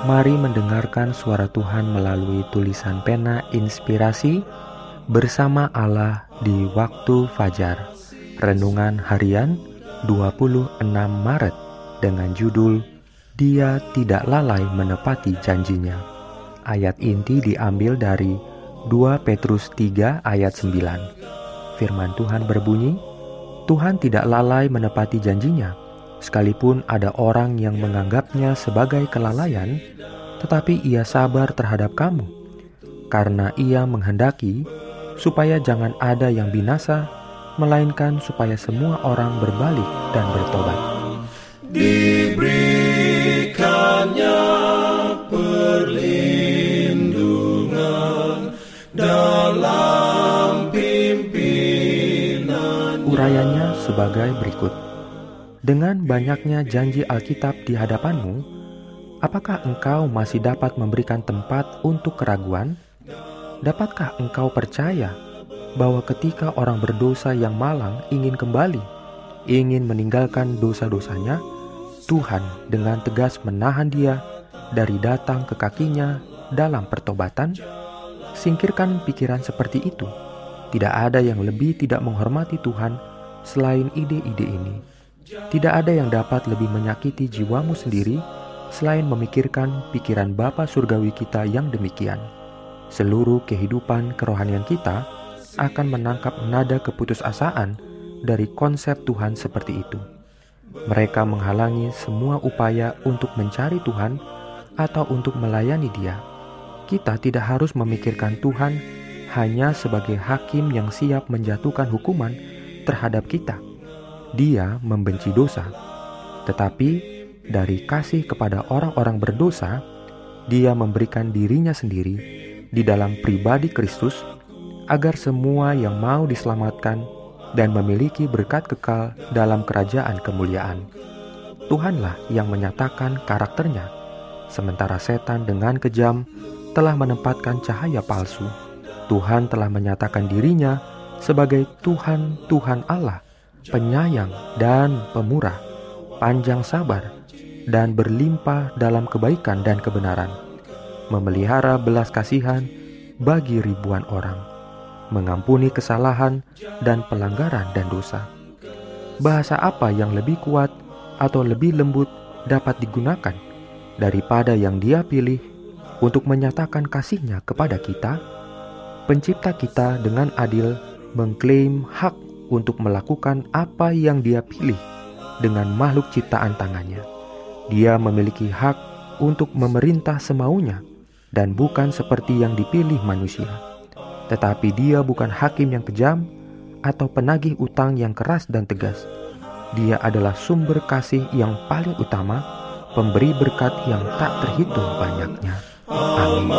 Mari mendengarkan suara Tuhan melalui tulisan pena inspirasi bersama Allah di waktu fajar. Renungan harian 26 Maret dengan judul Dia tidak lalai menepati janjinya. Ayat inti diambil dari 2 Petrus 3 ayat 9. Firman Tuhan berbunyi, Tuhan tidak lalai menepati janjinya Sekalipun ada orang yang menganggapnya sebagai kelalaian, tetapi ia sabar terhadap kamu, karena ia menghendaki supaya jangan ada yang binasa, melainkan supaya semua orang berbalik dan bertobat. Diberikannya perlindungan dalam pimpinan. Urayanya sebagai berikut. Dengan banyaknya janji Alkitab di hadapanmu, apakah engkau masih dapat memberikan tempat untuk keraguan? Dapatkah engkau percaya bahwa ketika orang berdosa yang malang ingin kembali, ingin meninggalkan dosa-dosanya, Tuhan dengan tegas menahan dia dari datang ke kakinya dalam pertobatan? Singkirkan pikiran seperti itu. Tidak ada yang lebih tidak menghormati Tuhan selain ide-ide ini. Tidak ada yang dapat lebih menyakiti jiwamu sendiri selain memikirkan pikiran Bapa Surgawi kita yang demikian. Seluruh kehidupan kerohanian kita akan menangkap nada keputusasaan dari konsep Tuhan seperti itu. Mereka menghalangi semua upaya untuk mencari Tuhan atau untuk melayani Dia. Kita tidak harus memikirkan Tuhan hanya sebagai hakim yang siap menjatuhkan hukuman terhadap kita dia membenci dosa, tetapi dari kasih kepada orang-orang berdosa, dia memberikan dirinya sendiri di dalam pribadi Kristus agar semua yang mau diselamatkan dan memiliki berkat kekal dalam kerajaan kemuliaan. Tuhanlah yang menyatakan karakternya, sementara setan dengan kejam telah menempatkan cahaya palsu. Tuhan telah menyatakan dirinya sebagai Tuhan Tuhan Allah penyayang dan pemurah, panjang sabar, dan berlimpah dalam kebaikan dan kebenaran, memelihara belas kasihan bagi ribuan orang, mengampuni kesalahan dan pelanggaran dan dosa. Bahasa apa yang lebih kuat atau lebih lembut dapat digunakan daripada yang dia pilih untuk menyatakan kasihnya kepada kita? Pencipta kita dengan adil mengklaim hak untuk melakukan apa yang dia pilih dengan makhluk ciptaan tangannya. Dia memiliki hak untuk memerintah semaunya dan bukan seperti yang dipilih manusia. Tetapi dia bukan hakim yang kejam atau penagih utang yang keras dan tegas. Dia adalah sumber kasih yang paling utama, pemberi berkat yang tak terhitung banyaknya. Amin.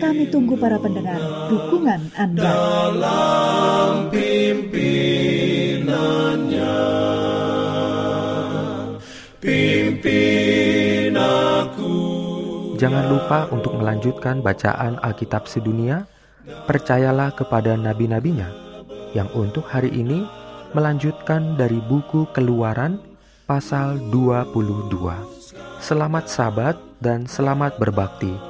Kami tunggu para pendengar dukungan Anda. Dalam pimpinannya, pimpin aku. Jangan lupa untuk melanjutkan bacaan Alkitab sedunia. Percayalah kepada nabi-nabinya yang untuk hari ini melanjutkan dari buku Keluaran pasal 22. Selamat sabat dan selamat berbakti.